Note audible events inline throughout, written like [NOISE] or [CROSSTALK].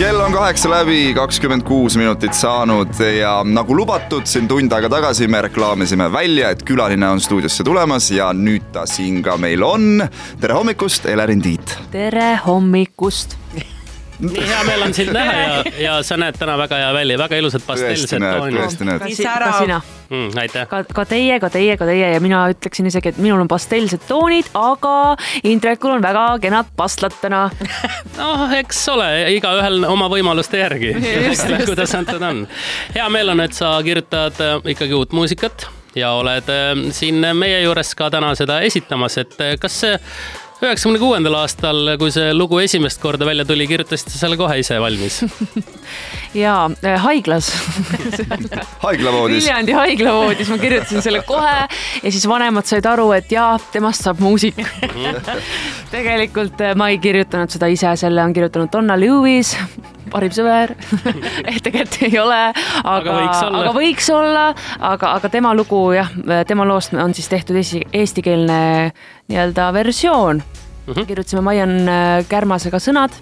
kell on kaheksa läbi, kakskümmend kuus minutit saanud ja nagu lubatud, siin tund aega tagasi me reklaamisime välja, et külaline on stuudiosse tulemas ja nüüd ta siin ka meil on. tere hommikust, Elerin Tiit. tere hommikust nii hea meel on sind näha ja, ja sa näed täna väga hea välja, väga ilusad pastellsed toonid. tõesti näed. ka, si ka sina mm,. aitäh. ka, ka teie, ka teie, ka teie ja mina ütleksin isegi, et minul on pastellsed toonid, aga Indrekul on väga kenad pastlad täna. [LAUGHS] noh, eks ole, igaühel oma võimaluste järgi, kuidas antud on. hea meel on, et sa kirjutad äh, ikkagi uut muusikat ja oled äh, siin meie juures ka täna seda esitamas, et äh, kas see üheksakümne kuuendal aastal, kui see lugu esimest korda välja tuli, kirjutasite selle kohe ise valmis? [LAUGHS] Ja äh, haiglas. [LAUGHS] Haiglavoodis. Viljandi haiglavoodis ma kirjutasin selle kohe ja siis vanemad said aru, et jaa, temast saab muusik. [LAUGHS] Tegelikult äh, ma ei kirjutanud seda ise, selle on kirjutanud Donna Lewis, parim sõber [LAUGHS] et tegelikult ei ole, aga, aga võiks olla, aga, aga tema lugu jah, tema loost on siis tehtud eesti, eestikeelne nii-öelda versioon mm. -hmm. kirjutasime Maian äh, Kärmasega sõnad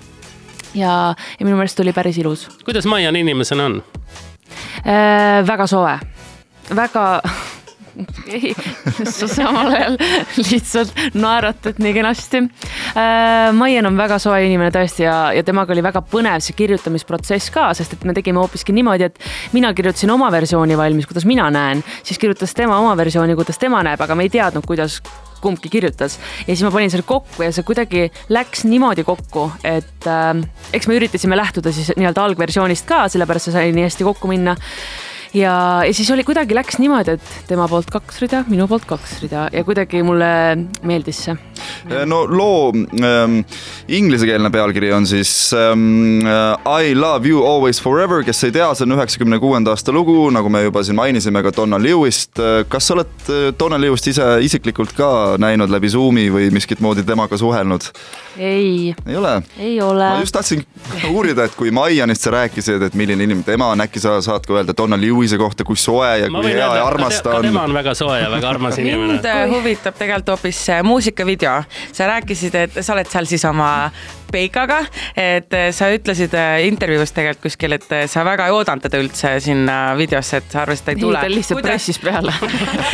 ja, ja minu meelest oli päris ilus. kuidas Maian inimesena on äh,? väga soe, väga [LAUGHS] ei, sa samal ajal lihtsalt naeratad nii kenasti äh,. Maian on väga soe inimene tõesti ja, ja temaga oli väga põnev see kirjutamisprotsess ka, sest et me tegime hoopiski niimoodi, et mina kirjutasin oma versiooni valmis, kuidas mina näen, siis kirjutas tema oma versiooni, kuidas tema näeb, aga me ei teadnud, kuidas kumbki kirjutas ja siis ma panin selle kokku ja see kuidagi läks niimoodi kokku, et äh, eks me üritasime lähtuda siis nii-öelda algversioonist ka, sellepärast see sai nii hästi kokku minna ja, ja siis oli kuidagi läks niimoodi, et tema poolt kaks rida, minu poolt kaks rida ja kuidagi mulle meeldis see. Eh, no loo ähm, inglisekeelne pealkiri on siis ähm, I love you always forever, kes ei tea, see on üheksakümne kuuenda aasta lugu, nagu me juba siin mainisime ka Donna Lewist. kas sa oled Donna Lewist ise isiklikult ka näinud läbi Zoomi või miskit moodi temaga suhelnud? ei. ei ole? ei ole. ma just tahtsin uurida, et kui Maianist sa rääkisid, et milline inimene tema on, äkki sa saad ka öelda Donna Lewis Louise kohta, kui soe ja kui hea ja armas ta on. tema on väga soe ja väga armas inimene. mind huvitab tegelikult hoopis muusikavideo. sa rääkisid, et sa oled seal siis oma Peikaga, et äh, sa ütlesid äh, intervjuus tegelikult kuskil, et sa väga ei oodanud teda üldse sinna videosse, et sa arvasid, et ta ei tule. ta lihtsalt kuidas... pressis peale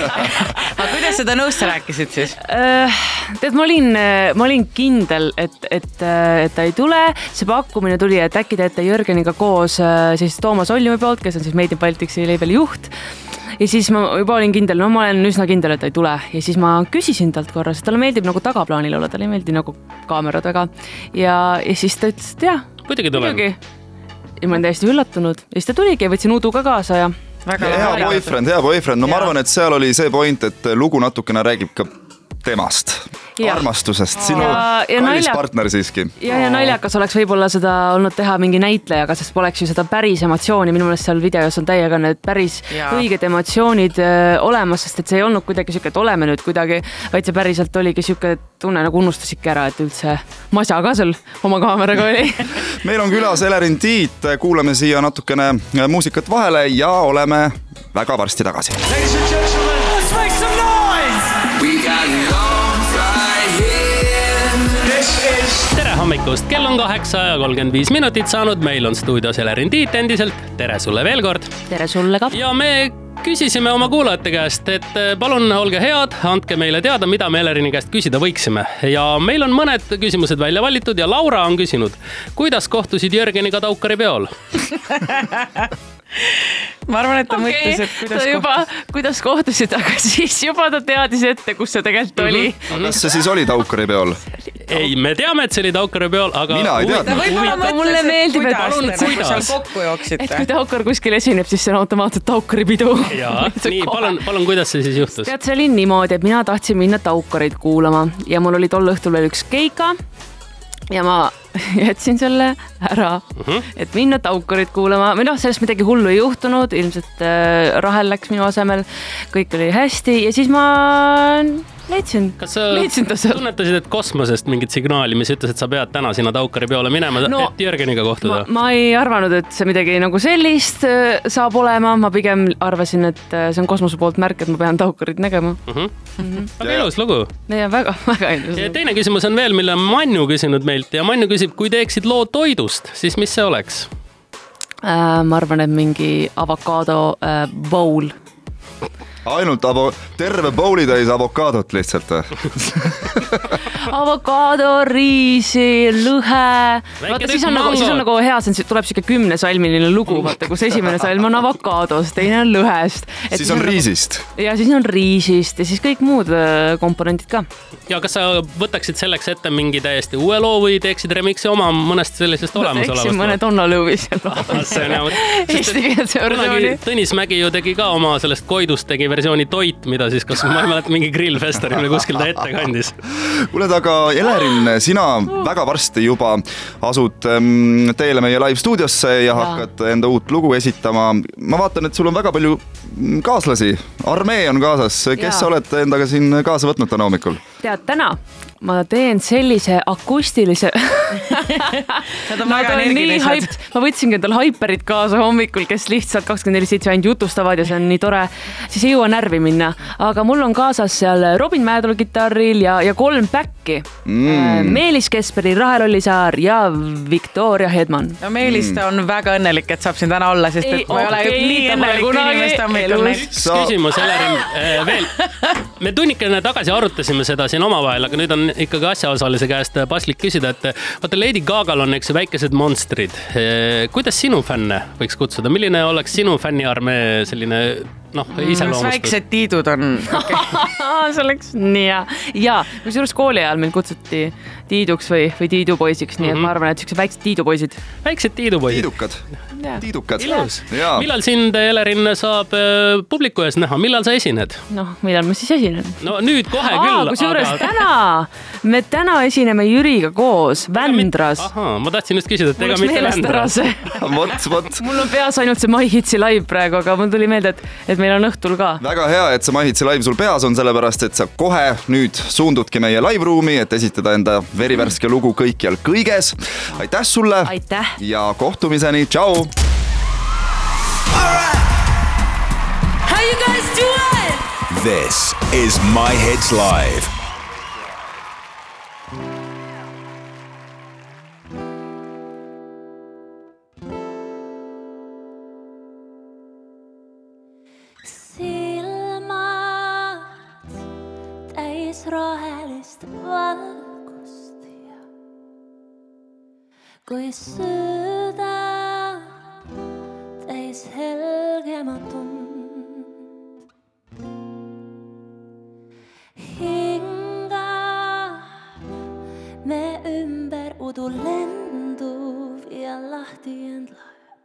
[LAUGHS] aga kuidas seda nõust sa rääkisid siis uh,? tead, ma olin, ma olin kindel, et, et, et ta ei tule. see pakkumine tuli, et äkki teete Jörgeniga koos siis Toomas Oljumi poolt, kes on siis Made in Baltic label'i juht ja siis ma juba olin kindel, no ma olen üsna kindel, et ta ei tule ja siis ma küsisin talt korra, sest talle meeldib nagu tagaplaanil olla, talle ei meeldi nagu kaamerad väga. ja, ja siis ta ütles, et jah. muidugi tulen. ja ma olin täiesti üllatunud ja siis ta tuligi ja võtsin udu ka kaasa ja. väga hea boyfriend, hea boyfriend, no ja. ma arvan, et seal oli see point, et lugu natukene räägib ka temast armastusest, sinu ja, ja kallis nalja... partner siiski. ja, ja naljakas oleks võib-olla seda olnud teha mingi näitlejaga, sest poleks ju seda päris emotsiooni, minu meelest seal videos on täiega need päris ja. õiged emotsioonid öö, olemas, sest et see ei olnud kuidagi sihuke, et oleme nüüd kuidagi, vaid see päriselt oligi sihuke tunne nagu unustasidki ära, et üldse masa ka seal oma kaameraga oli [LAUGHS] meil on külas Elerin Tiit, kuulame siia natukene muusikat vahele ja oleme väga varsti tagasi. Hommikust, kell on kaheksa ja kolmkümmend viis minutit saanud, meil on stuudios Elerin Tiit endiselt. tere sulle veel kord. tere sulle ka. ja me küsisime oma kuulajate käest, et eh, palun olge head, andke meile teada, mida me Elerini käest küsida võiksime. ja meil on mõned küsimused välja valitud ja Laura on küsinud, kuidas kohtusid Jörgeniga Taukari peol [LAUGHS] ma arvan, et ta okay, mõtles, et kuidas ta juba, kuidas kohtusid, aga [LAUGHS] siis juba ta teadis ette, kus see tegelikult mm -hmm. oli. Mhm. kas see siis oli Taukari peol? Ei, me teame, et see oli Taukari peol, aga. mina ei teadnud. mulle meeldib, et palun, kuidas jooksite. et kui Taukar kuskil esineb, siis see on automaatselt Taukari pidu. jaa, [LAUGHS] nii palun, palun, kuidas see siis juhtus? tead, see oli niimoodi, et mina tahtsin minna Taukarit kuulama ja mul oli tol õhtul veel üks keika ja ma [LAUGHS] jätsin selle ära mhm. -huh. et minna Taukarit kuulama või noh, sellest midagi hullu ei juhtunud, ilmselt äh, Rahel läks minu asemel, kõik oli hästi ja siis ma leidsin, leidsin ta sealt. tunnetasid, et kosmosest mingit signaali, mis ütles, et sa pead täna sinna Taukari peole minema no,, et Jürgeniga kohtuda? ma ei arvanud, et see midagi nagu sellist äh, saab olema, ma pigem arvasin, et äh, see on kosmose poolt märk, et ma pean Taukarit nägema. väga Ja- ilus lugu. ja väga, väga ja ilus. teine küsimus on veel, mille on Manju küsinud meilt ja Manju küsib, kui teeksid loo toidust, siis mis see oleks? Äh, ma arvan, et mingi avokaado äh, bowl. Ainult avo-, terve bowli täis avokaadot lihtsalt? [LAUGHS] avokaado, riisi, lõhe. Vaata, siis on nagu, siis on nagu hea, see on, tuleb siuke kümnesalmiline lugu, vaata, kus esimene salm on avokaadost, teine on lõhest. siis on. riisist. ja siis on riisist ja siis kõik muud äh, komponendid ka. ja kas sa võtaksid selleks ette mingi täiesti uue loo või teeksid remix'i oma mõnest sellisest olemasolevast eksin mõne Donna Lewis'i [LAUGHS] loo. Eestikeelse versiooni. Tõnis Mägi ju tegi ka oma sellest Koidust tegi versiooni Toit, mida siis kas ma ei mäleta, mingi grillfestivalil või kuskil ta ette kandis. kuule, aga Elerin, sina väga varsti juba asud ähm, teele meie live stuudiosse ja hakkad enda uut lugu esitama. ma vaatan, et sul on väga palju mm, kaaslasi, armee on kaasas, kes Jaa. sa oled endaga siin kaasa võtnud täna hommikul? tead, täna ma teen sellise akustilise. [LAUGHS] [LAUGHS] Nad on Nad väga energilised hyped, ma võtsingi endale haiperid kaasa hommikul, kes lihtsalt kakskümmend neli seitse ainult jutustavad ja see on nii tore. siis ei jõua närvi minna, aga mul on kaasas seal Robin Mäedalu kitarril ja, ja kolm back'i mm.. Meelis Kesperi, Rahel Ollisaar ja Victoria Hedman. no Meelis ta on väga õnnelik, et saab siin täna olla, sest et Ei, ma ei ole okei, nii õnnelik inimest hommikul näinud. üks küsimus, Elerin, veel. me tunnikene tagasi arutasime seda siin omavahel, aga nüüd on ikkagi asjaosalise käest paslik küsida, et vaata Lady Gagal on, eks ju, väikesed monstrid. kuidas sinu fänne võiks kutsuda, milline oleks sinu fänniarmee selline noh, kas iseloomustus? väiksed tiidud on okay. [LAUGHS] [LAUGHS] see oleks nii hea ja kusjuures kooli ajal mind kutsuti Tiiduks või, või Tiidu poisiks, nii et ma arvan, et siuksed väiksed Tiidu poisid. väiksed tiidupoisid. tiidukad, tiidukad. millal sind, Elerin, saab äh, publiku ees näha, millal sa esined? noh, millal ma siis esinen? no nüüd kohe küll. kusjuures täna, me täna esineme Jüriga koos Vändras. ahaa, ma tahtsin just küsida, et mul ega mitte meelest ära Vändra. see, [LAUGHS] vot, vot mul on peas ainult see My Hitsi live praegu, aga mul tuli meelde, et, et meil on õhtul ka. väga hea, et see Mahitsi live sul peas on, sellepärast et sa kohe nüüd suundudki meie live ruumi, et esitada enda verivärske lugu kõikjal kõiges. aitäh sulle aitäh. ja kohtumiseni, tšau. You guys doing? This is My Hits Live. silmad täis rohelist valgust ja me ümber udu lenduv ja lahti end loeb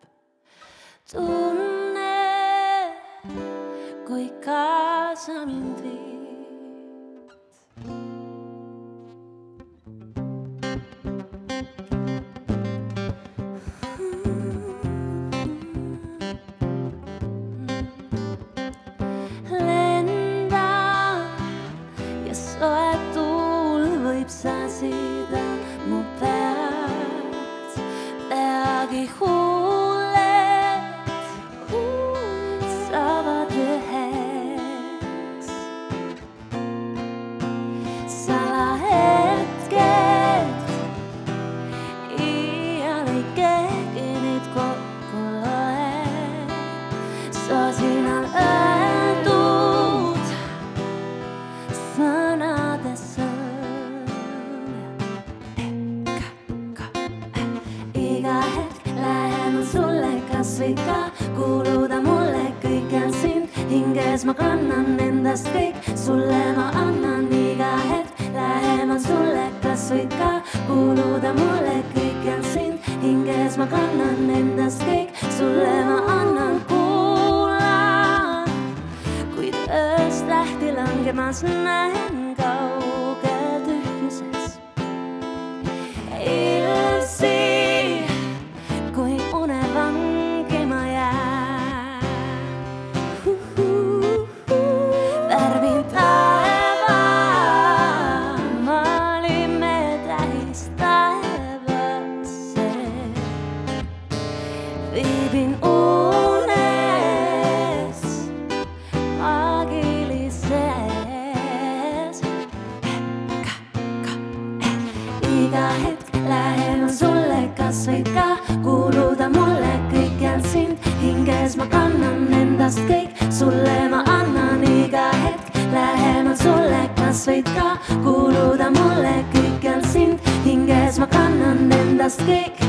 tunne kui kaasa mind sulle kasvõi ka kuuluda mulle kõik on sind. Hinges ma kannan endast kõik. Sulle ma annan iga hetk. Lähemal sulle kasvõi ka kuuluda mulle kõik on sind. Hinges ma kannan endast kõik. Sulle ma annan. Kuulan. Kuid ööst lähti langemas näen taevas, taevasse viibin unes maagilises. iga hetk lähema sulle, kas võid ka kuuluda mulle, kõik jääb siin hinges, ma kannan endast kõik, sulle ma annan iga hetk lähemal sulle, kas võid ka kuuluda mulle. Plastic